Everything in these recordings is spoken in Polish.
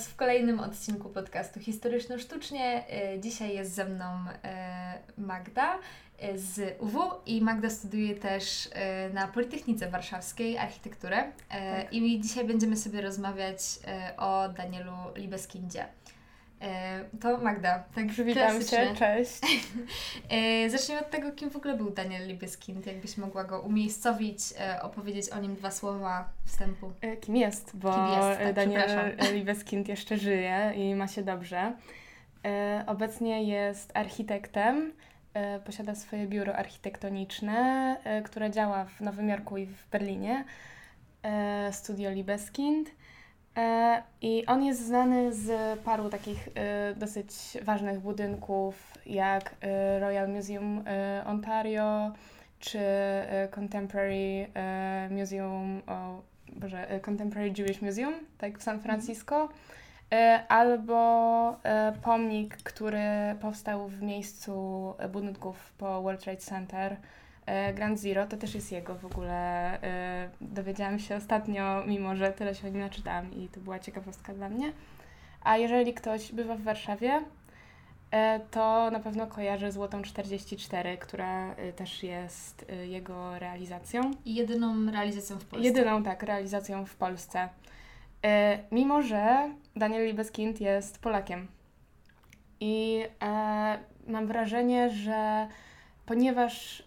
Was w kolejnym odcinku podcastu Historyczno-Sztucznie. E, dzisiaj jest ze mną e, Magda e, z UW i Magda studiuje też na Politechnice Warszawskiej architekturę. Tak. I dzisiaj będziemy sobie rozmawiać o Danielu Libeskindzie. To Magda, tak Witam Cię, cześć. Zacznijmy od tego, kim w ogóle był Daniel Liebeskind. Jakbyś mogła go umiejscowić, opowiedzieć o nim dwa słowa wstępu. Kim jest, bo kim jest, tak, Daniel Liebeskind jeszcze żyje i ma się dobrze. Obecnie jest architektem, posiada swoje biuro architektoniczne, które działa w Nowym Jorku i w Berlinie. Studio Liebeskind. E, I on jest znany z paru takich e, dosyć ważnych budynków, jak e, Royal Museum Ontario, czy Contemporary Museum, o Boże, Contemporary Jewish Museum, tak w San mhm. Francisco, albo pomnik, który powstał w miejscu budynków po World Trade Center Grand Zero to też jest jego w ogóle. E, dowiedziałam się ostatnio, mimo że tyle się o nim naczytałam i to była ciekawostka dla mnie. A jeżeli ktoś bywa w Warszawie, e, to na pewno kojarzy Złotą 44, która też jest jego realizacją. I jedyną realizacją w Polsce. Jedyną, tak, realizacją w Polsce. Mimo, że Daniel Libeskind jest Polakiem. I mam wrażenie, że ponieważ y,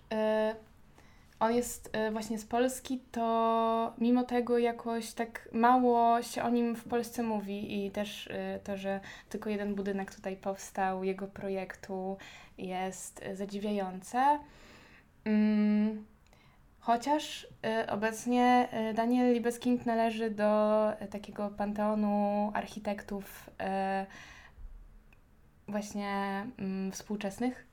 on jest y, właśnie z Polski, to mimo tego jakoś tak mało się o nim w Polsce mówi i też y, to, że tylko jeden budynek tutaj powstał, jego projektu jest zadziwiające. Mm, chociaż obecnie Daniel Libeskind należy do takiego panteonu architektów właśnie mm, współczesnych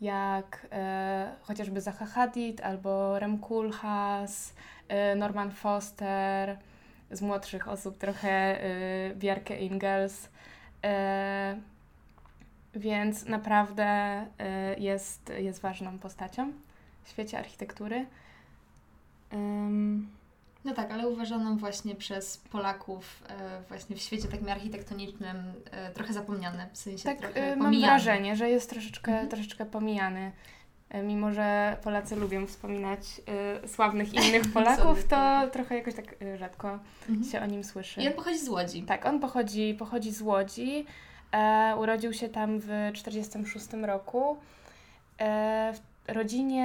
jak e, chociażby Zaha Hadid albo Rem Koolhaas, e, Norman Foster, z młodszych osób trochę e, Bjarke Ingels. E, więc naprawdę e, jest, jest ważną postacią w świecie architektury. No tak, ale uważaną właśnie przez Polaków e, właśnie w świecie takim architektonicznym e, trochę zapomniane, w sensie tak, trochę e, mam wrażenie, że jest troszeczkę, mhm. troszeczkę pomijany. E, mimo, że Polacy lubią wspominać e, sławnych innych Polaków, to trochę jakoś tak e, rzadko mhm. się o nim słyszy. I on pochodzi z Łodzi. Tak, on pochodzi, pochodzi z Łodzi. Urodził się tam w 1946 roku. Rodzinie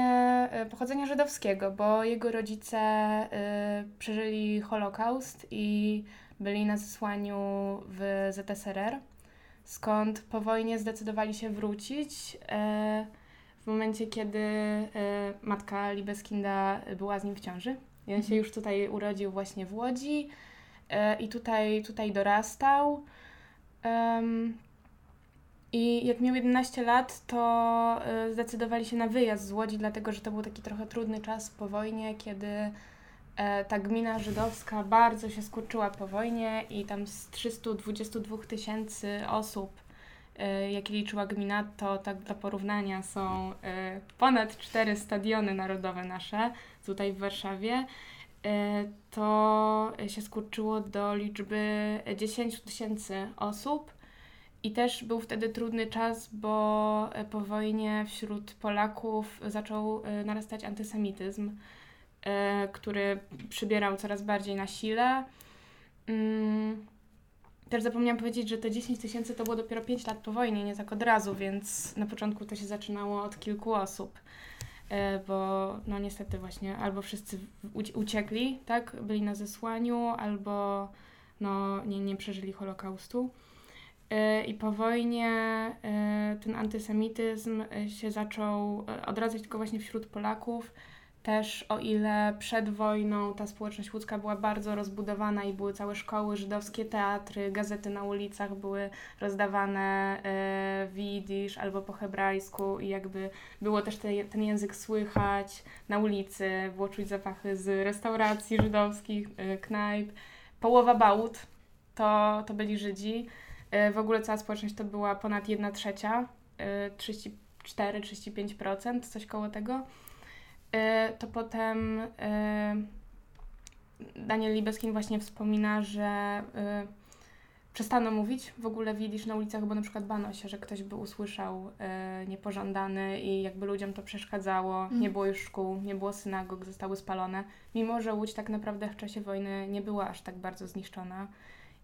e, pochodzenia żydowskiego, bo jego rodzice y, przeżyli Holokaust i byli na zesłaniu w ZSRR, skąd po wojnie zdecydowali się wrócić. Y, w momencie, kiedy matka Libeskinda była z nim w ciąży. I on się mhm. już tutaj urodził właśnie w Łodzi i tutaj, tutaj dorastał. I jak miał 11 lat, to y, zdecydowali się na wyjazd z Łodzi, dlatego że to był taki trochę trudny czas po wojnie, kiedy e, ta gmina żydowska bardzo się skurczyła po wojnie i tam z 322 tysięcy osób, e, jakie liczyła gmina, to tak dla porównania są e, ponad cztery stadiony narodowe nasze tutaj w Warszawie to się skurczyło do liczby 10 tysięcy osób. I też był wtedy trudny czas, bo e, po wojnie wśród Polaków zaczął e, narastać antysemityzm, e, który przybierał coraz bardziej na sile. Mm, też zapomniałam powiedzieć, że te 10 tysięcy to było dopiero 5 lat po wojnie, nie tak od razu, więc na początku to się zaczynało od kilku osób, bo no niestety właśnie albo wszyscy uciekli, tak, byli na zesłaniu, albo no nie, nie przeżyli Holokaustu. E, I po wojnie e, ten antysemityzm e, się zaczął odradzać tylko właśnie wśród Polaków. Też o ile przed wojną ta społeczność łódzka była bardzo rozbudowana i były całe szkoły żydowskie, teatry, gazety na ulicach były rozdawane w jidysz albo po hebrajsku i jakby było też te, ten język słychać na ulicy, było czuć zapachy z restauracji żydowskich, knajp. Połowa bałut to, to byli Żydzi. E, w ogóle cała społeczność to była ponad 1 trzecia, 34-35%, e, coś koło tego. E, to potem Daniel Libeskin właśnie wspomina, że przestano mówić w ogóle widzisz na ulicach, bo na przykład bano się, że ktoś by usłyszał niepożądany i jakby ludziom to przeszkadzało. Mhm. Nie było już szkół, nie było synagog, zostały spalone. Mimo, że Łódź tak naprawdę w czasie wojny nie była aż tak bardzo zniszczona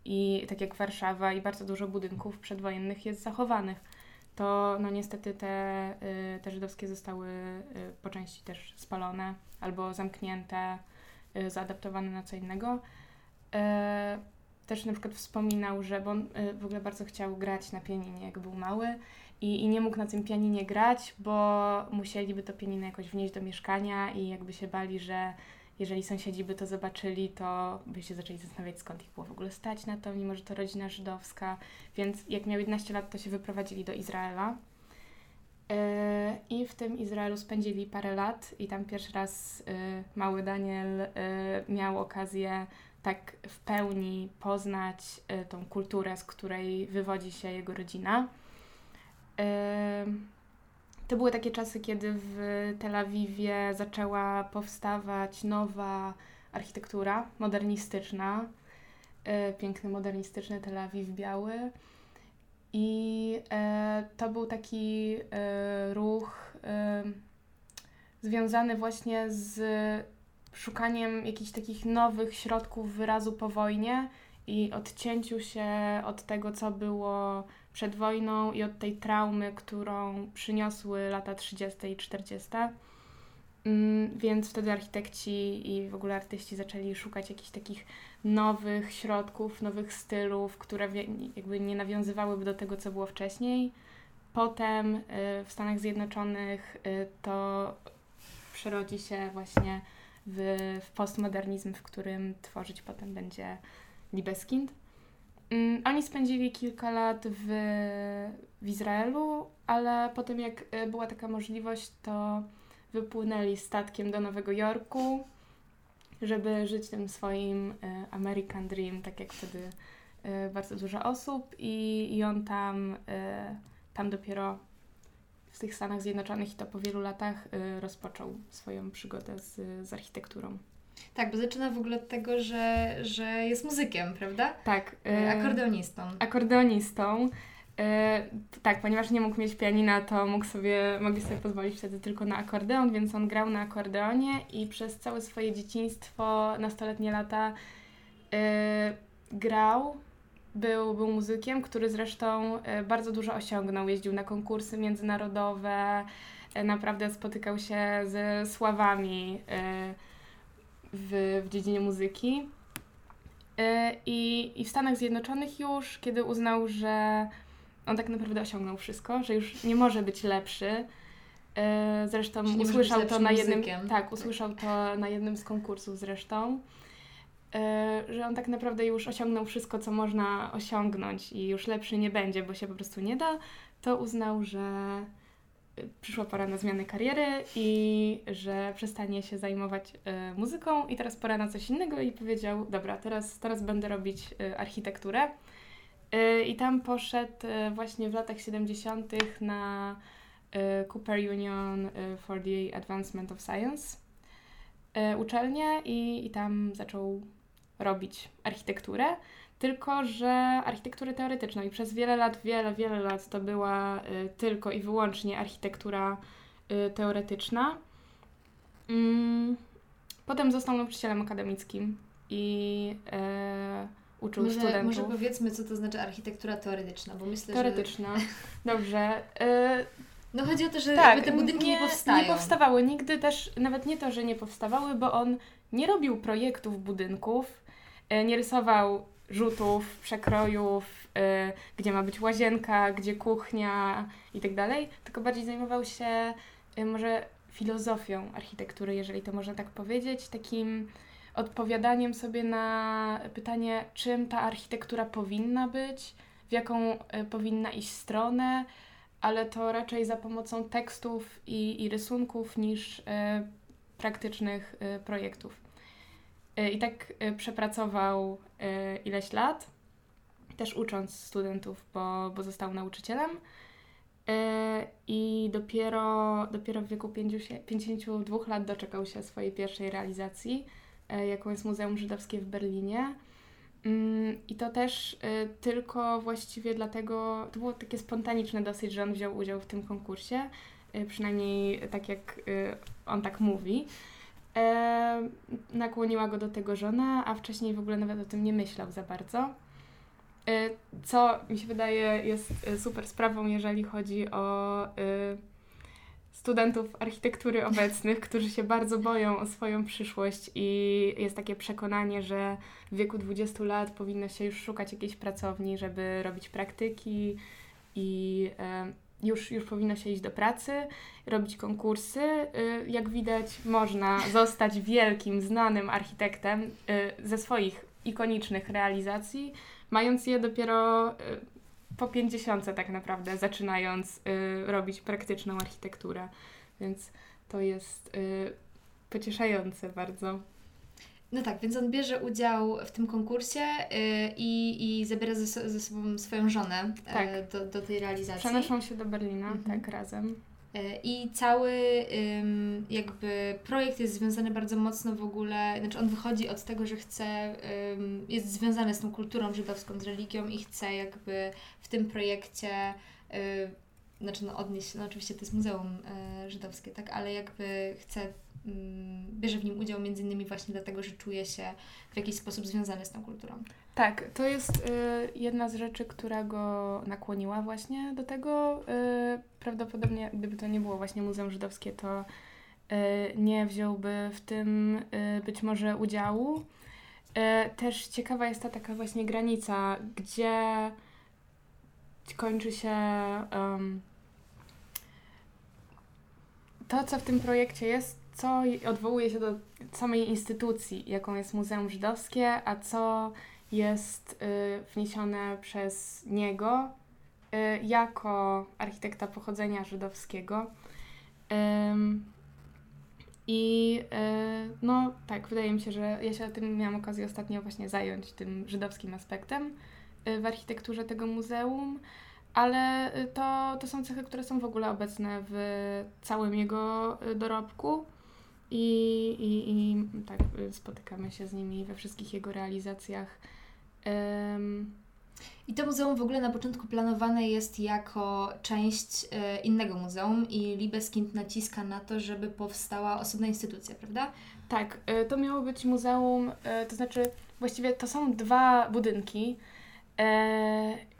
i tak jak Warszawa i bardzo dużo budynków przedwojennych jest zachowanych, to no niestety te, y, te żydowskie zostały y, po części też spalone albo zamknięte, y, zaadaptowane na co innego. Też na przykład wspominał, że on w ogóle bardzo chciał grać na pianinie, jak był mały i, i nie mógł na tym pianinie grać, bo musieliby to pianino jakoś wnieść do mieszkania i jakby się bali, że jeżeli sąsiedzi by to zobaczyli, to by się zaczęli zastanawiać, skąd ich było w ogóle stać na to, mimo że to rodzina żydowska. Więc jak miał 11 lat, to się wyprowadzili do Izraela. Yy, I w tym Izraelu spędzili parę lat i tam pierwszy raz yy, mały Daniel yy, miał okazję tak w pełni poznać tą kulturę, z której wywodzi się jego rodzina. To były takie czasy, kiedy w Tel Awiwie zaczęła powstawać nowa architektura modernistyczna. Y, piękny, modernistyczny Tel Awiw biały. I to był taki ruch związany właśnie z szukaniem jakichś takich nowych środków wyrazu po wojnie i odcięciu się od tego, co było przed wojną i od tej traumy, którą przyniosły lata 30. i 40. Mm, więc wtedy architekci i w ogóle artyści zaczęli szukać jakichś takich nowych środków, nowych stylów, które jakby nie nawiązywałyby do tego, co było wcześniej. Potem y, w Stanach Zjednoczonych y, to przerodzi się właśnie w, w postmodernizm, w którym tworzyć potem będzie Libeskind. Um, oni spędzili kilka lat w, w Izraelu, ale potem jak e, była taka możliwość, to wypłynęli statkiem do Nowego Jorku, żeby żyć tym swoim e, American Dream, tak jak wtedy e, bardzo dużo osób i, i on tam, tam dopiero w tych Stanach Zjednoczonych i to po wielu latach rozpoczął swoją przygodę z, z architekturą. Tak, bo zaczyna w ogóle od tego, że, że jest muzykiem, prawda? Tak. Y, akordeonistą. Akordeonistą. Y, tak, ponieważ nie mógł mieć pianina, to mógł sobie, mogli sobie pozwolić wtedy tylko na akordeon, więc on grał na akordeonie i przez całe swoje dzieciństwo, nastoletnie lata y, grał był, był muzykiem, który zresztą bardzo dużo osiągnął. Jeździł na konkursy międzynarodowe, naprawdę spotykał się ze sławami e, w, w dziedzinie muzyki. I, I w Stanach Zjednoczonych już, kiedy uznał, że on tak naprawdę osiągnął wszystko, że już nie może być lepszy. Zresztą usłyszał to na jednym. Tak, usłyszał to na jednym z konkursów zresztą. E, że on tak naprawdę już osiągnął wszystko, co można osiągnąć i już lepszy nie będzie, bo się po prostu nie da, to uznał, że e, przyszła pora na zmianę kariery i że przestanie się zajmować y, muzyką i teraz pora na coś innego i powiedział, dobra, teraz, teraz będę robić y, architekturę. Y, I tam poszedł właśnie w latach 70. na Cooper Union for the Advancement of Science uczelnię i, i tam zaczął robić architekturę, tylko że architekturę teoretyczną i przez wiele lat, wiele, wiele lat to była y, tylko i wyłącznie architektura y, teoretyczna. Mm, potem został nauczycielem akademickim i y, uczył może, studentów. Może powiedzmy, co to znaczy architektura teoretyczna, bo myślę, teoretyczna. że... Dobrze. No chodzi o to, że tak, te budynki nie, nie powstają. Nie powstawały nigdy też, nawet nie to, że nie powstawały, bo on nie robił projektów budynków, nie rysował rzutów, przekrojów, y, gdzie ma być łazienka, gdzie kuchnia i tak dalej, tylko bardziej zajmował się y, może filozofią architektury, jeżeli to można tak powiedzieć, takim odpowiadaniem sobie na pytanie, czym ta architektura powinna być, w jaką y, powinna iść stronę, ale to raczej za pomocą tekstów i, i rysunków niż praktycznych projektów. E, I tak przepracował ileś lat, też ucząc studentów, bo, bo został nauczycielem. I dopiero, dopiero w wieku 50, 52 lat doczekał się swojej pierwszej realizacji, jaką jest Muzeum Żydowskie w Berlinie. Mm, I to też y, tylko właściwie dlatego, to było takie spontaniczne dosyć, że on wziął udział w tym konkursie, y, przynajmniej tak jak y, on tak mówi. E, nakłoniła go do tego żona, a wcześniej w ogóle nawet o tym nie myślał za bardzo. E, co mi się wydaje jest e, super sprawą, jeżeli chodzi o e, studentów architektury obecnych, którzy się bardzo boją o swoją przyszłość i jest takie przekonanie, że w wieku 20 lat powinno się już szukać jakiejś pracowni, żeby robić praktyki i e, już, już powinno się iść do pracy, robić konkursy. E, jak widać, można zostać wielkim, znanym architektem e, ze swoich ikonicznych realizacji, mając je dopiero po 50 tak naprawdę, zaczynając robić praktyczną architekturę. Więc to jest pocieszające bardzo. No tak, więc on bierze udział w tym konkursie yy, i, i zabiera ze, ze sobą swoją żonę y, tak. do, do tej realizacji. Przenoszą się do Berlina, mhm. tak, razem. Yy, I cały jakby projekt jest związany bardzo mocno w ogóle, znaczy on wychodzi od tego, że chce, jest związany z tą kulturą żydowską, z religią i chce jakby w tym projekcie y, znaczy no odnieść, no oczywiście to jest muzeum y, żydowskie, tak, ale jakby chce bierze w nim udział między innymi właśnie dlatego, że czuje się w jakiś sposób związany z tą kulturą. Tak, to jest y, jedna z rzeczy, która go nakłoniła właśnie do tego. Y, prawdopodobnie, gdyby to nie było właśnie Muzeum Żydowskie, to y, nie wziąłby w tym y, być może udziału. Y, też ciekawa jest ta taka właśnie granica, gdzie kończy się um, to, co w tym projekcie jest, co odwołuje się do samej instytucji, jaką jest Muzeum Żydowskie, a co jest y, wniesione przez niego y, jako architekta pochodzenia żydowskiego. I y, no tak, wydaje mi się, że ja się tym miałam okazję ostatnio właśnie zająć tym żydowskim aspektem w architekturze tego muzeum ale to, to są cechy, które są w ogóle obecne w całym jego dorobku. I, i, I tak y, spotykamy się z nimi we wszystkich jego realizacjach. Um, i to muzeum w ogóle na początku planowane jest jako część e, innego muzeum i Libeskind naciska na to, żeby powstała osobna instytucja, prawda? Tak, e, to miało być muzeum, e, to znaczy właściwie to są dwa budynki.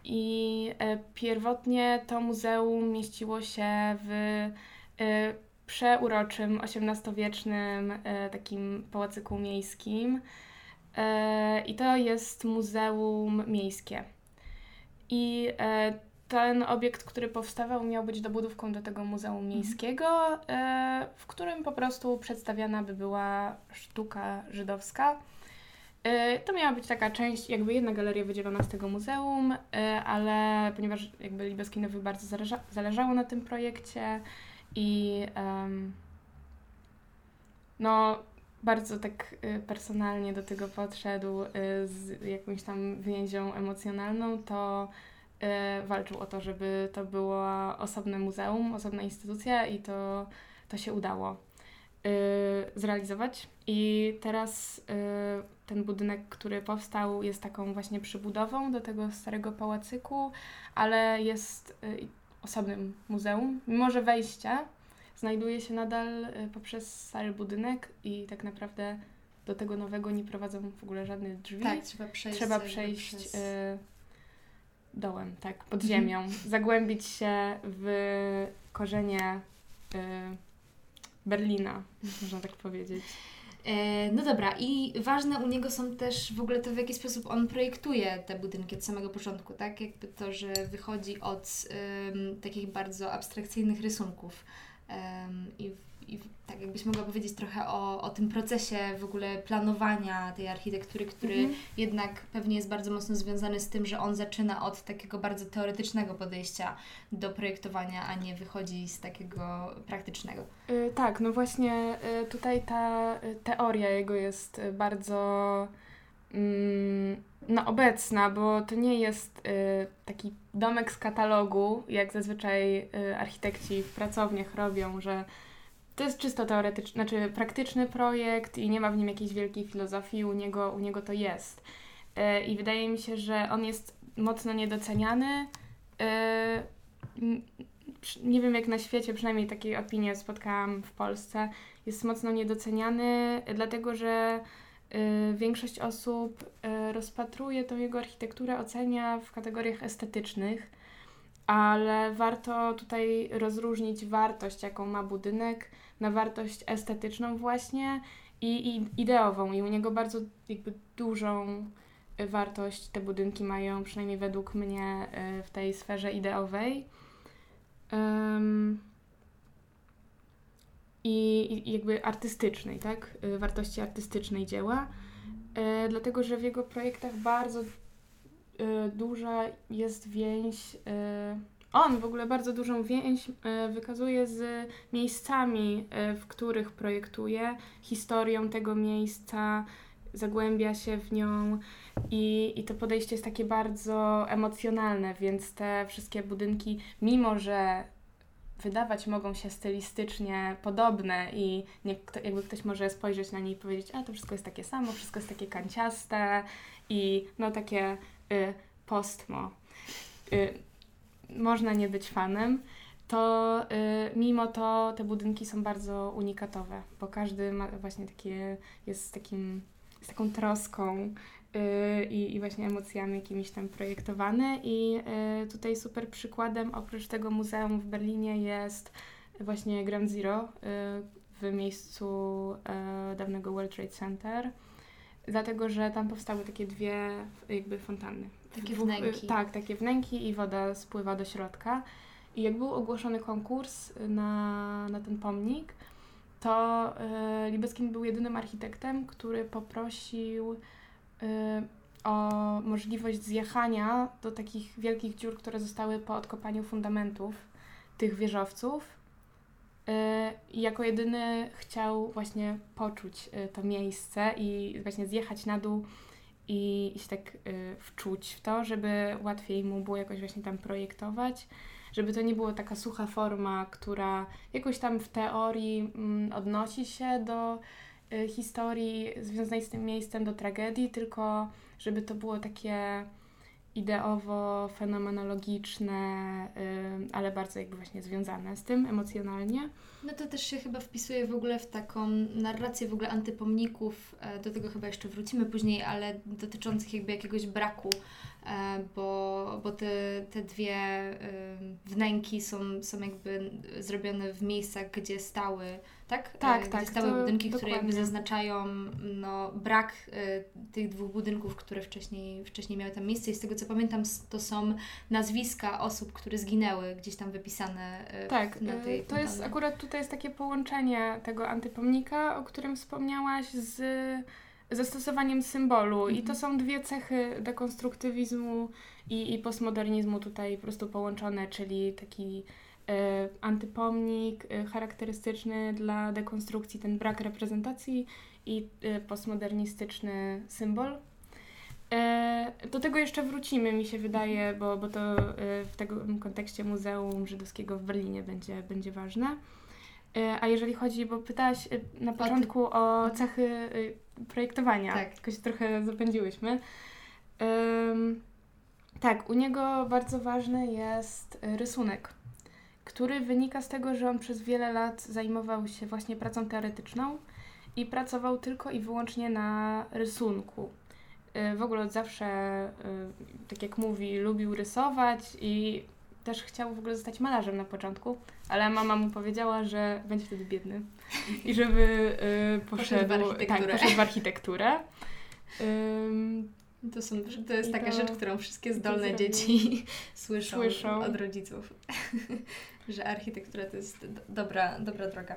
I pierwotnie to muzeum mieściło się w przeuroczym, XVIII-wiecznym takim pałacyku miejskim. I to jest muzeum miejskie. I ten obiekt, który powstawał, miał być dobudówką do tego muzeum mhm. miejskiego, w którym po prostu przedstawiana by była sztuka żydowska. E, to miała być taka część, jakby jedna galeria wydzielona z tego muzeum, e, ale ponieważ jakby Libeskinowi bardzo zależa, zależało na tym projekcie i um, no bardzo tak e, personalnie do tego podszedł z jakąś tam więzią emocjonalną, to walczył o to, żeby to było osobne muzeum, osobna instytucja i to, to się udało zrealizować. I teraz ten budynek, który powstał, jest taką właśnie przybudową do tego starego pałacyku, ale jest y, osobnym muzeum. Mimo, że wejście znajduje się nadal y, poprzez stary budynek i tak naprawdę do tego nowego nie prowadzą w ogóle żadne drzwi. Tak, trzeba przejść, trzeba przejść przez... y, dołem, tak, pod mhm. ziemią, zagłębić się w korzenie y, Berlina, można tak powiedzieć. E, no dobra, i ważne u niego są też w ogóle to, w jaki sposób on projektuje te budynki od samego początku, tak? Jakby to, że wychodzi od um, takich bardzo abstrakcyjnych rysunków um, i i tak jakbyś mogła powiedzieć trochę o, o tym procesie w ogóle planowania tej architektury, który mhm. jednak pewnie jest bardzo mocno związany z tym, że on zaczyna od takiego bardzo teoretycznego podejścia do projektowania, a nie wychodzi z takiego praktycznego. Yy, tak, no właśnie yy, tutaj ta yy, teoria jego jest bardzo mm, no, obecna, bo to nie jest y, taki domek z katalogu, jak zazwyczaj y, architekci w pracowniach robią, że to jest czysto teoretyczny, znaczy praktyczny projekt i nie ma w nim jakiejś wielkiej filozofii, u niego, u niego to jest. I wydaje mi się, że on jest mocno niedoceniany. Nie wiem jak na świecie, przynajmniej takiej opinie spotkałam w Polsce. Jest mocno niedoceniany, dlatego że większość osób rozpatruje tą jego architekturę, ocenia w kategoriach estetycznych ale warto tutaj rozróżnić wartość, jaką ma budynek, na wartość estetyczną właśnie i, i ideową. I u niego bardzo jakby dużą wartość te budynki mają, przynajmniej według mnie, e, w tej sferze ideowej. Um, i, i, jakby artystycznej, tak? E, wartości artystycznej dzieła. Dlatego, że w jego projektach bardzo Y, duża jest więź. Y, on w ogóle bardzo dużą więź y, wykazuje z miejscami, w których projektuje, historią tego miejsca, zagłębia się w nią i, i to podejście jest takie bardzo emocjonalne, więc te wszystkie budynki, mimo że wydawać mogą się stylistycznie podobne i nie, jakby ktoś może spojrzeć na nie i powiedzieć, a to wszystko jest takie samo, wszystko jest takie kanciaste i no takie y, postmo, y, można nie być fanem, to y, mimo to te budynki są bardzo unikatowe, bo każdy ma właśnie takie, jest z, takim, z taką troską y, i, i właśnie emocjami jakimiś tam projektowany i y, tutaj super przykładem oprócz tego muzeum w Berlinie jest właśnie Ground Zero y, w miejscu dawnego World Trade Center dlatego że tam powstały takie dwie jakby fontanny. Takie wnęki. Tak, takie wnęki i woda spływa do środka. I jak był ogłoszony konkurs na, na ten pomnik, to y, Libeskind był jedynym architektem, który poprosił y, o możliwość zjechania do takich wielkich dziur, które zostały po odkopaniu fundamentów tych wieżowców Y, I jako jedyny chciał właśnie poczuć y, to miejsce i właśnie zjechać na dół i, się tak y, wczuć w to, żeby łatwiej mu było jakoś właśnie tam projektować, żeby to nie było taka sucha forma, która jakoś tam w teorii mm, odnosi się do historii związanej z tym miejscem, do tragedii, tylko żeby to było takie ideowo-fenomenologiczne, ale bardzo jakby właśnie związane z tym emocjonalnie. No to też się chyba wpisuje w ogóle w taką narrację w ogóle antypomników, e, do tego chyba jeszcze wrócimy później, ale dotyczących jakby jakiegoś braku, e, bo, bo te, te dwie wnęki są, są jakby zrobione w miejscach, gdzie stały tak? Tak, e, tak. Stałe budynki, dokładnie. które jakby zaznaczają no, brak y, tych dwóch budynków, które wcześniej, wcześniej miały tam miejsce. I z tego co pamiętam, to są nazwiska osób, które zginęły gdzieś tam wypisane y, tak, na tej To jest akurat tutaj jest takie połączenie tego antypomnika, o którym wspomniałaś, z zastosowaniem symbolu. Mhm. I to mhm. są dwie cechy dekonstruktywizmu i, i postmodernizmu tutaj po prostu połączone, czyli taki antypomnik e, charakterystyczny dla dekonstrukcji, ten brak reprezentacji i e, postmodernistyczny symbol. Do tego jeszcze wrócimy, mi się wydaje, bo, bo to w tym kontekście Muzeum Żydowskiego w Berlinie będzie, będzie ważne. A jeżeli chodzi, bo pytałaś na początku o cechy projektowania, tak. jakoś trochę zapędziłyśmy. tak, u niego bardzo ważny jest rysunek który wynika z tego, że on przez wiele lat zajmował się właśnie pracą teoretyczną i pracował tylko i wyłącznie na rysunku. Y, w ogóle od zawsze, y, tak jak mówi, lubił rysować i też chciał w ogóle zostać malarzem na początku, ale mama mu powiedziała, że będzie wtedy biedny i żeby y, poszedł, poszedł, w architekturę. Tak, poszedł w architekturę. To, są, to jest taka to, rzecz, którą wszystkie zdolne dzieci słyszą, słyszą, od rodziców, że architektura to jest dobra, dobra droga.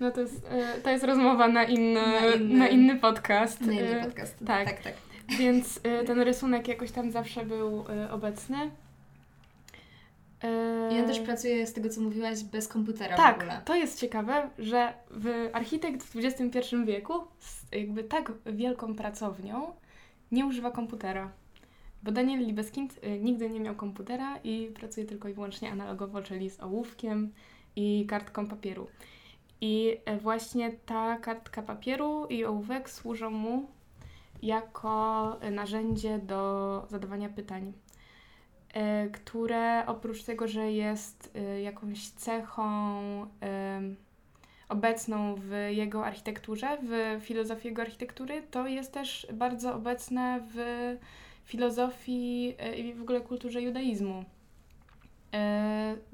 No to jest, e, to jest rozmowa na inny, na inny, na inny podcast. Na inny e, podcast, tak. tak, tak. Więc e, ten rysunek jakoś tam zawsze był obecny. I on też pracuje, z tego co mówiłaś, bez komputera tak, w ogóle. to jest ciekawe, że w architekt w XXI wieku z jakby tak wielką pracownią nie używa komputera. Bo Daniel Libeskind y, nigdy nie miał komputera i pracuje tylko i wyłącznie analogowo, czyli z ołówkiem i kartką papieru. I e, właśnie ta kartka papieru i ołówek służą mu jako narzędzie do zadawania pytań, y, które oprócz tego, że jest jakąś cechą obecną w jego architekturze, w filozofii jego architektury, to jest też bardzo obecne w filozofii i w ogóle kulturze judaizmu.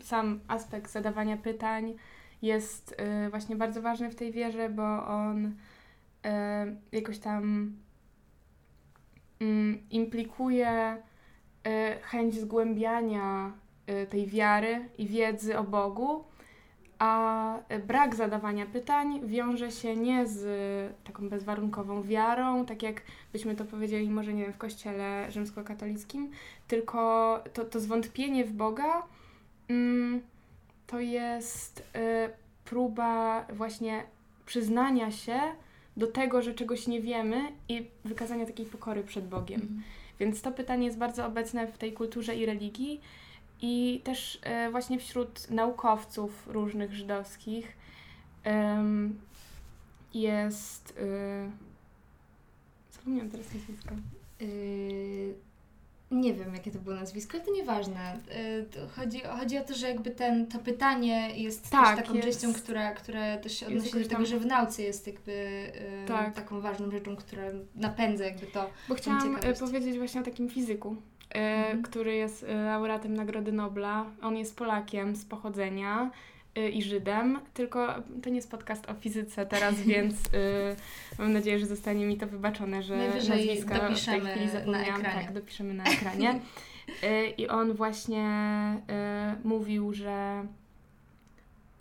Sam aspekt zadawania pytań jest właśnie bardzo ważny w tej wierze, bo on jakoś tam mm, implikuje chęć zgłębiania tej wiary i wiedzy o Bogu, a brak zadawania pytań wiąże się nie z taką bezwarunkową wiarą, tak jak byśmy to powiedzieli może nie wiem w kościele rzymskokatolickim, tylko to, to zwątpienie w Boga mm, to jest y, próba właśnie przyznania się do tego, że czegoś nie wiemy i wykazania takiej pokory przed Bogiem. Mm. Więc to pytanie jest bardzo obecne w tej kulturze i religii. I też e, właśnie wśród naukowców różnych żydowskich jest. E, zapomniałam teraz nazwisko. Yy, nie wiem, jakie to było nazwisko, ale to nieważne. Yy, chodzi, chodzi o to, że jakby ten, to pytanie jest tak, taką jest, częścią, która, która też się odnosi do tego, że w nauce jest jakby yy, tak. taką ważną rzeczą, która napędza jakby to. Bo chciałam powiedzieć właśnie o takim fizyku, E, mhm. który jest e, laureatem Nagrody Nobla. On jest Polakiem z pochodzenia e, i Żydem, tylko to nie jest podcast o fizyce teraz, więc mam nadzieję, że zostanie mi to wybaczone, że Najwyżej nazwiska dopiszemy w tej chwili zapomniałam. Na tak, dopiszemy na ekranie. I on właśnie mówił, że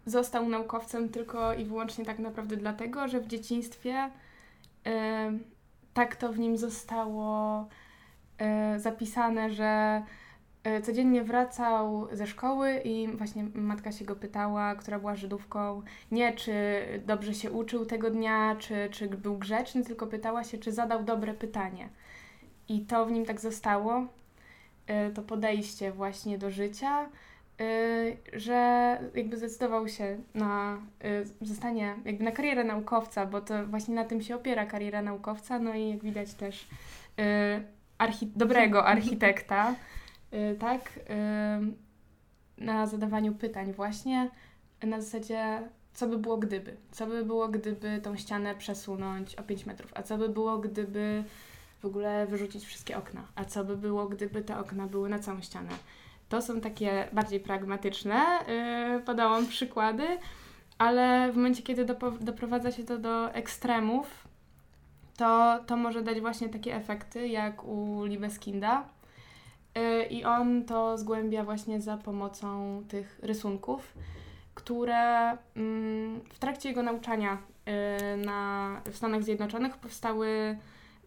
został naukowcem tylko i wyłącznie tak naprawdę dlatego, że w dzieciństwie tak to w nim zostało zapisane, że e, codziennie wracał ze szkoły i właśnie matka się go pytała, która była Żydówką, nie czy dobrze się uczył tego dnia, czy, czy był grzeczny, tylko pytała się, czy zadał dobre pytanie. I to w nim tak zostało, e, to podejście właśnie do życia, że jakby zdecydował się na zostanie, jakby na karierę naukowca, bo to właśnie na tym się opiera kariera naukowca, no i jak widać też archi dobrego architekta, y, tak, y, na zadawaniu pytań właśnie na zasadzie co by było gdyby, co by było gdyby tą ścianę przesunąć o 5 metrów, a co by było gdyby w ogóle wyrzucić wszystkie okna, a co by było gdyby te okna były na całą ścianę. To są takie bardziej pragmatyczne, yy, podałam przykłady, ale w momencie, kiedy doprowadza się to do ekstremów, to, to może dać właśnie takie efekty jak u Libeskinda. Y, I on to zgłębia właśnie za pomocą tych rysunków, które mm, w trakcie jego nauczania y, na, w Stanach Zjednoczonych powstały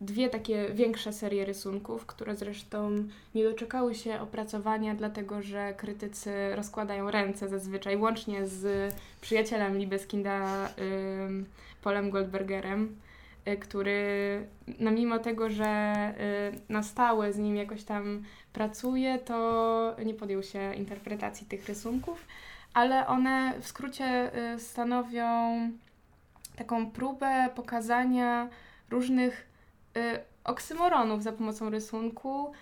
dwie takie większe serie rysunków, które zresztą nie doczekały się opracowania, dlatego że krytycy rozkładają ręce zazwyczaj, łącznie z przyjacielem Libeskinda, Polem Goldbergerem Y, który no mimo tego, że y, na stałe z nim jakoś tam pracuje, to nie podjął się interpretacji tych rysunków, ale one w skrócie y, stanowią taką próbę pokazania różnych oksymoronów za pomocą rysunku,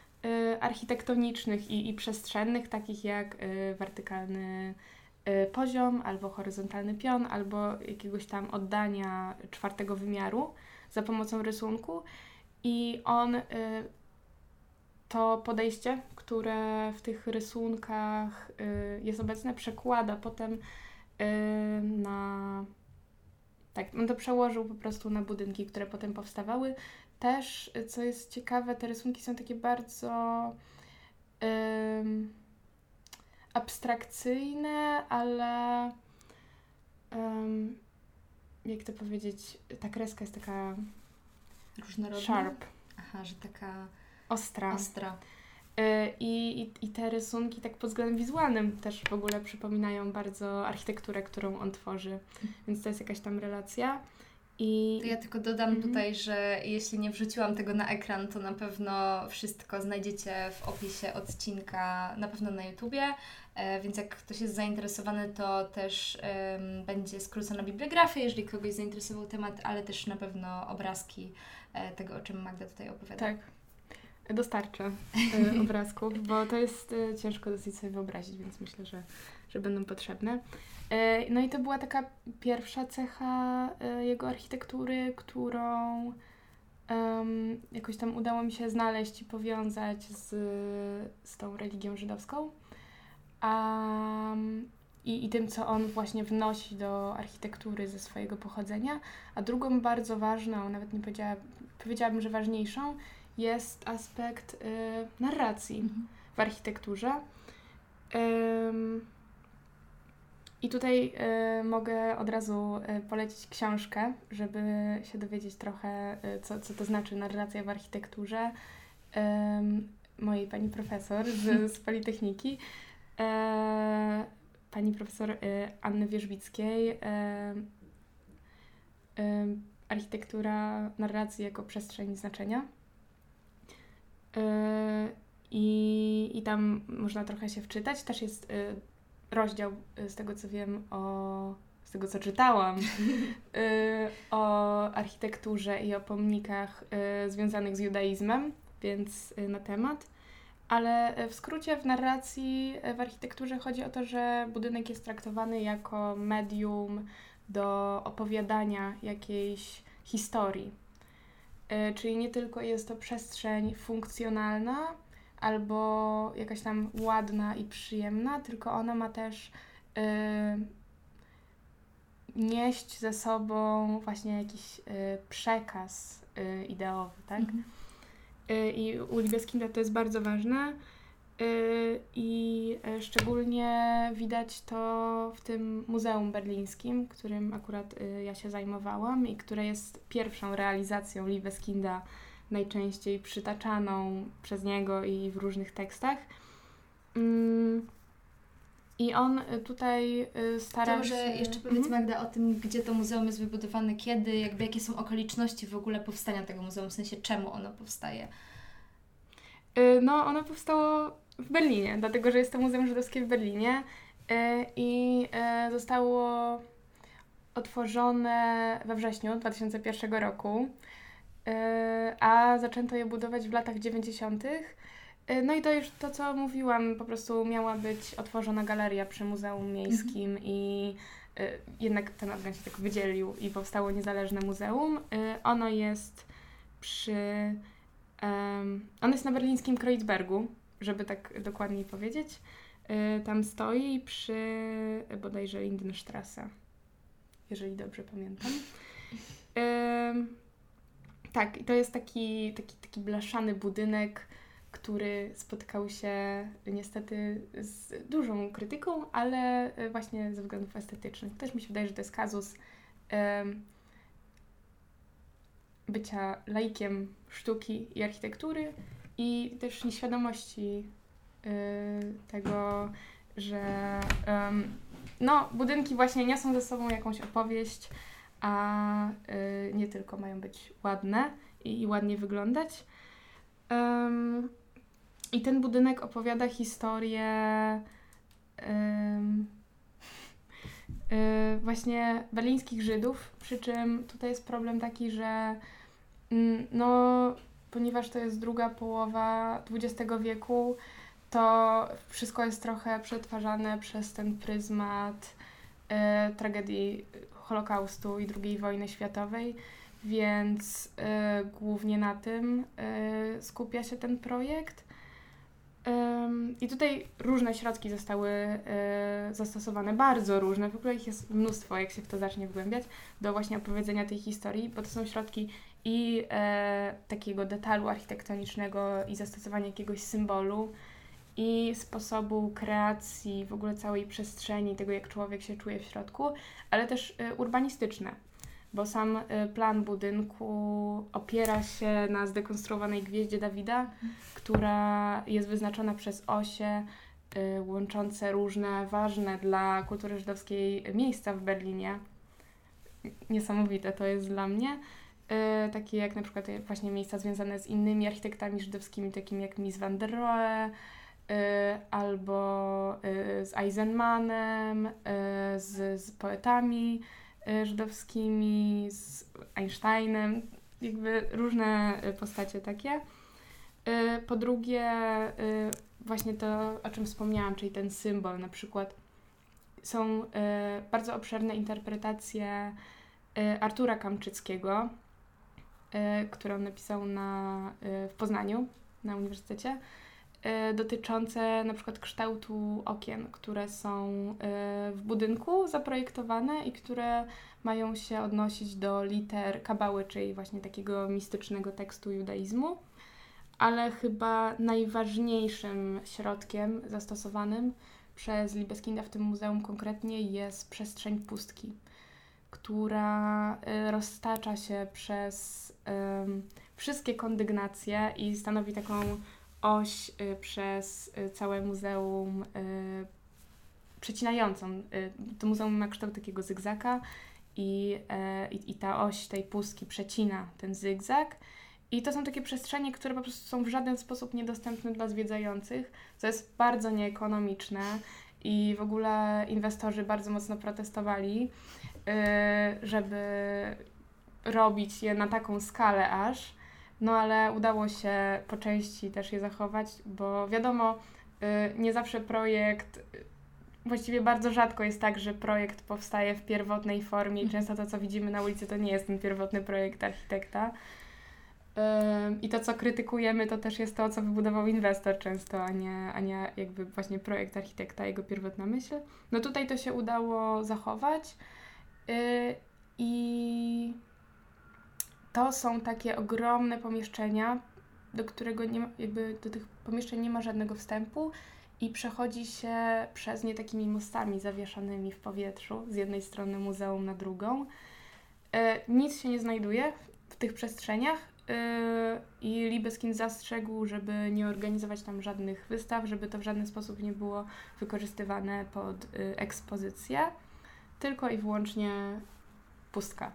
architektonicznych i, i przestrzennych, takich jak wertykalny poziom, albo horyzontalny pion, albo jakiegoś tam oddania czwartego wymiaru za pomocą rysunku i on y, to podejście, które w tych rysunkach y, jest obecne, przekłada potem y, na. Tak, on to przełożył po prostu na budynki, które potem powstawały. Też, co jest ciekawe, te rysunki są takie bardzo abstrakcyjne, ale jak to powiedzieć, ta kreska jest taka różnorodna. Sharp. Aha, że taka ostra. ostra. Y, I, i, I te rysunki tak pod względem wizualnym też w ogóle przypominają bardzo architekturę, którą on tworzy, więc to jest jakaś tam relacja. I... To ja tylko dodam mhm. tutaj, że jeśli nie wrzuciłam tego na ekran, to na pewno wszystko znajdziecie w opisie odcinka, na pewno na YouTubie. E, więc jak ktoś jest zainteresowany, to też um, będzie skrócona bibliografia, jeżeli kogoś zainteresował temat, ale też na pewno obrazki e, tego, o czym Magda tutaj opowiada. Tak. Dostarczę e, obrazków, bo to jest e, ciężko dosyć sobie wyobrazić, więc myślę, że, że będą potrzebne. E, no i to była taka pierwsza cecha e, jego architektury, którą um, jakoś tam udało mi się znaleźć i powiązać z, z tą religią żydowską. Um, i, i tym, co on właśnie wnosi do architektury ze swojego pochodzenia. A drugą bardzo ważną, nawet nie powiedziała, powiedziałabym, że ważniejszą, jest aspekt y, narracji mhm. w architekturze. I tutaj y, mogę od razu y, polecić książkę, żeby się dowiedzieć trochę, y, co, co to znaczy narracja w architekturze mojej pani profesor z, z Politechniki, e, pani profesor Anny Wierzbickiej. architektura narracji jako przestrzeń znaczenia. I, I tam można trochę się wczytać. Też jest rozdział y, z tego co wiem o z tego co czytałam y, o architekturze i o pomnikach y, związanych z judaizmem, więc na temat. Ale w skrócie w narracji w architekturze chodzi o to, że budynek jest traktowany jako medium do opowiadania jakiejś historii. Czyli nie tylko jest to przestrzeń funkcjonalna, albo jakaś tam ładna i przyjemna, tylko ona ma też y, nieść ze sobą właśnie jakiś y, przekaz y, ideowy, tak? Mhm. Y, I u Libeskind to jest bardzo ważne. Y, I y, szczególnie widać to w tym Muzeum Berlińskim, którym akurat ja się zajmowałam i które jest pierwszą realizacją Libeskinda najczęściej przytaczaną przez niego i w różnych tekstach. Mm, I on tutaj y, stara to, się... że jeszcze powiedz mhm. Magda o tym, gdzie to muzeum jest wybudowane, kiedy, jakby jakie są okoliczności w ogóle powstania tego muzeum, w sensie czemu ono powstaje? Y, no, ono powstało w Berlinie, dlatego że jest to Muzeum Żydowskie w Berlinie y, i zostało otworzone we wrześniu 2001 roku. E, a zaczęto je budować w latach 90. E, no i to już to, co mówiłam, po prostu miała być otworzona galeria przy Muzeum Miejskim mhm. i e, jednak ten organ się tak wydzielił i powstało niezależne muzeum. Ono jest przy... Um, on jest na berlińskim Kreuzbergu, żeby tak dokładniej powiedzieć. Tam stoi przy bodajże Lindenstrasse, jeżeli dobrze pamiętam. Tak, i to jest taki, taki, taki blaszany budynek, który spotkał się niestety z dużą krytyką, ale e, właśnie ze względów estetycznych. Też mi się wydaje, że to jest kazus um, bycia laikiem sztuki i architektury i też nieświadomości y, tego, że um, no, budynki właśnie niosą ze sobą jakąś opowieść, a y, nie tylko mają być ładne i, i ładnie wyglądać. I ten budynek opowiada historię y, właśnie berlińskich Żydów, przy czym tutaj jest problem taki, że mm, no, ponieważ to jest druga połowa XX wieku, to wszystko jest trochę przetwarzane przez ten pryzmat y, tragedii Holokaustu i II wojny światowej, więc y, głównie na tym y, skupia się ten projekt. I tutaj różne środki zostały y, zastosowane, bardzo różne, w ogóle ich jest mnóstwo, jak się w to zacznie wgłębiać, do właśnie opowiedzenia tej historii, bo to są środki i e, takiego detalu architektonicznego i zastosowania jakiegoś symbolu, i sposobu kreacji w ogóle całej przestrzeni, tego jak człowiek się czuje w środku, ale też y, urbanistyczne, bo sam y, plan budynku opiera się na zdekonstruowanej gwieździe Dawida, która jest wyznaczona przez osie y, łączące różne ważne dla kultury żydowskiej miejsca w Berlinie. niesamowite to jest dla mnie. Y, takie jak na przykład właśnie miejsca związane z innymi architektami żydowskimi, takimi jak Mies van der Rohe, albo y, z Eisenmanem, z, z poetami żydowskimi, z Einsteinem, jakby różne postacie takie. Po drugie, właśnie to, o czym wspomniałam, czyli ten symbol, na przykład. Są bardzo obszerne interpretacje Artura Kamczyckiego, którą napisał na, w Poznaniu na uniwersytecie, dotyczące na przykład kształtu okien, które są w budynku zaprojektowane i które mają się odnosić do liter kabały, czyli właśnie takiego mistycznego tekstu judaizmu. Ale chyba najważniejszym środkiem zastosowanym przez Libeskinda w tym muzeum konkretnie jest przestrzeń pustki która y, roztacza się przez um, wszystkie kondygnacje i stanowi taką oś y, przez y, całe muzeum przecinającą. To muzeum ma kształt takiego zygzaka i, i, i ta oś tej pustki przecina ten zygzak. I to są takie przestrzenie, które po prostu są w żaden sposób niedostępne dla zwiedzających, co jest bardzo nieekonomiczne i w ogóle inwestorzy bardzo mocno protestowali. Y, żeby robić je na taką skalę aż. No ale udało się po części też je zachować, bo wiadomo, y, nie zawsze projekt, właściwie bardzo rzadko jest tak, że projekt powstaje w pierwotnej formie i mhm. często to, co widzimy na ulicy, to nie jest ten pierwotny projekt architekta. I to, co krytykujemy, to też jest to, co wybudował inwestor często, a nie, a nie jakby właśnie projekt architekta, jego pierwotna myśl. No tutaj to się udało zachować. Y, I to są takie ogromne pomieszczenia, do którego nie ma, jakby do tych pomieszczeń nie ma żadnego wstępu i przechodzi się przez nie takimi mostami zawieszanymi w powietrzu z jednej strony muzeum na drugą. Y, nic się nie znajduje w tych przestrzeniach y, i Libeskind zastrzegł, żeby nie organizować tam żadnych wystaw, żeby to w żaden sposób nie było wykorzystywane pod ekspozycję tylko i wyłącznie pustka.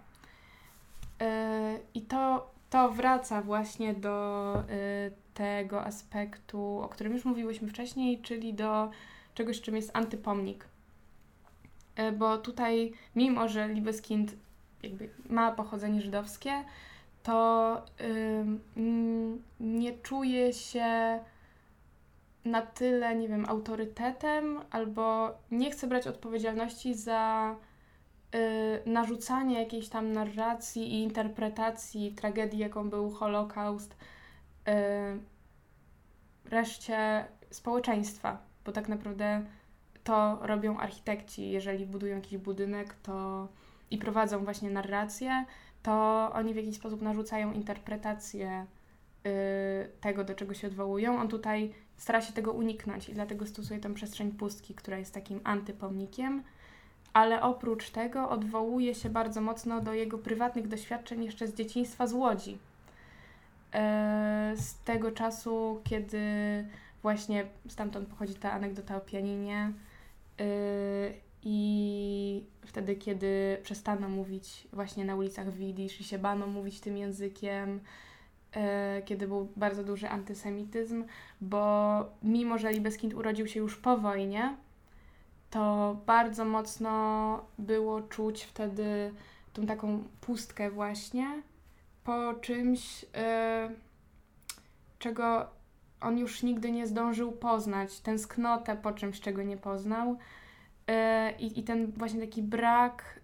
E, I to, to wraca właśnie do e, tego aspektu, o którym już mówiłyśmy wcześniej, czyli do czegoś, czym jest antypomnik. E, bo tutaj, mimo że Libeskind ma pochodzenie żydowskie, to nie czuje się na tyle, nie wiem, autorytetem, albo nie chce brać odpowiedzialności za narzucanie jakiejś tam narracji i interpretacji tragedii, jaką był Holokaust, y, reszcie społeczeństwa, bo tak naprawdę to robią architekci. Jeżeli budują jakiś budynek to i prowadzą właśnie narrację, to oni w jakiś sposób narzucają interpretację y, tego, do czego się odwołują. On tutaj stara się tego uniknąć i dlatego stosuje tę przestrzeń pustki, która jest takim antypomnikiem, ale oprócz tego odwołuje się bardzo mocno do jego prywatnych doświadczeń jeszcze z dzieciństwa z Łodzi. E, z tego czasu, kiedy właśnie stamtąd pochodzi ta anegdota o pianinie e, i wtedy, kiedy przestano mówić właśnie na ulicach Widzisz i się bano mówić tym językiem, E, kiedy był bardzo duży antysemityzm, bo mimo, że Libeskind urodził się już po wojnie, to bardzo mocno było czuć wtedy tą taką pustkę właśnie po czymś, e, czego on już nigdy nie zdążył poznać, tęsknotę po czymś, czego nie poznał. E, I, I ten właśnie taki brak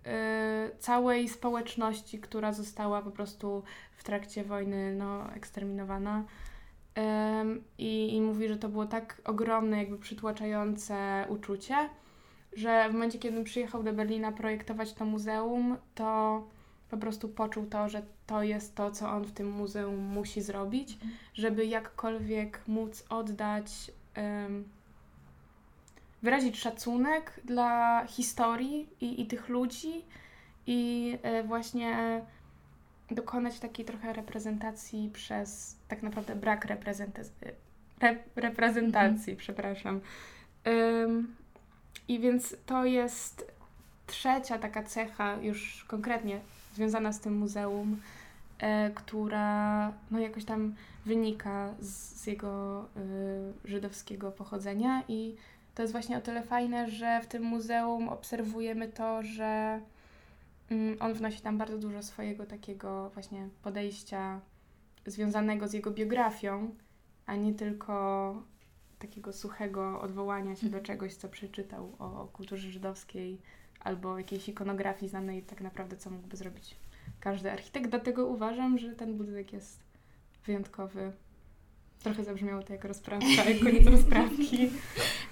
całej społeczności, która została po prostu w trakcie wojny no, eksterminowana. Um, i, I mówi, że to było tak ogromne, jakby przytłaczające uczucie, że w momencie, kiedy przyjechał do Berlina projektować to muzeum, to po prostu poczuł to, że to jest to, co on w tym muzeum musi zrobić, mhm. żeby jakkolwiek móc oddać, um, wyrazić szacunek dla historii i, i tych ludzi i y, właśnie dokonać takiej trochę reprezentacji przez tak naprawdę brak reprezentacji, re, reprezentacji, mhm. przepraszam. Um, I więc to jest trzecia taka cecha już konkretnie związana z tym muzeum, e, która no jakoś tam wynika z, z jego y, żydowskiego pochodzenia. I to jest właśnie o tyle fajne, że w tym muzeum obserwujemy to, że mm, on wnosi tam bardzo dużo swojego takiego właśnie podejścia związanego z jego biografią, a nie tylko takiego suchego odwołania się do mhm. czegoś, co przeczytał o, kulturze żydowskiej albo jakiejś ikonografii znanej tak naprawdę, co mógłby zrobić każdy architekt. Dlatego uważam, że ten budynek jest wyjątkowy. Trochę zabrzmiało to jak rozprawka, jak koniec rozprawki.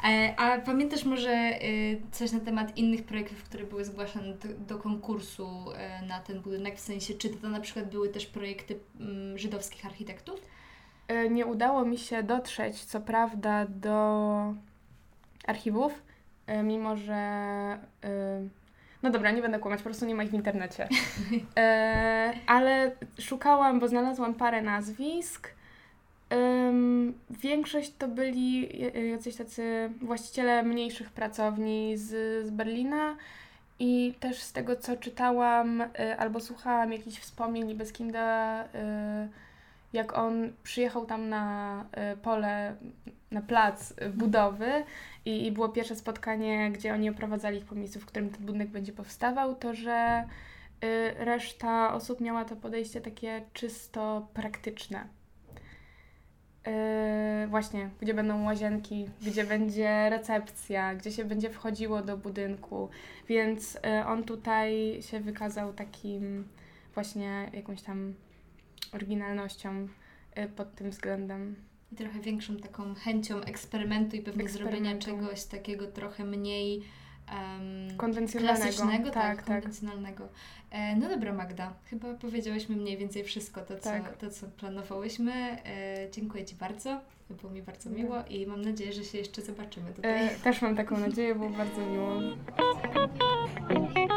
E, a pamiętasz może y, coś na temat innych projektów, które były zgłaszane do, do konkursu e, na ten budynek? W sensie, czy to na przykład były też projekty mm, żydowskich architektów? E, nie udało mi się dotrzeć, co prawda, do archiwów, mimo że. No dobra, nie będę kłamać, po prostu nie ma ich w internecie. ale szukałam, bo znalazłam parę nazwisk. Większość to byli jacyś tacy właściciele mniejszych pracowni z, z Berlina i też z tego, co czytałam albo słuchałam jakichś wspomnień Libeskinda, y, jak on przyjechał tam na y, pole, na plac budowy i, i było pierwsze spotkanie, gdzie oni oprowadzali ich po miejscu, w którym ten budynek będzie powstawał, to że reszta osób miała to podejście takie czysto praktyczne. Yy, właśnie, gdzie będą łazienki, gdzie będzie recepcja, gdzie się będzie wchodziło do budynku, więc yy, on tutaj się wykazał takim właśnie jakąś tam oryginalnością yy, pod tym względem. I trochę większą taką chęcią eksperymentu i pewnie zrobienia czegoś takiego trochę mniej um, konwencjonalnego. Klasycznego, tak, tak, konwencjonalnego. E, no dobra Magda, chyba powiedziałyśmy mniej więcej wszystko to, co, tak. to, co planowałyśmy. E, dziękuję Ci bardzo, było mi bardzo miło i mam nadzieję, że się jeszcze zobaczymy tutaj. E, też mam taką nadzieję, było bardzo miło.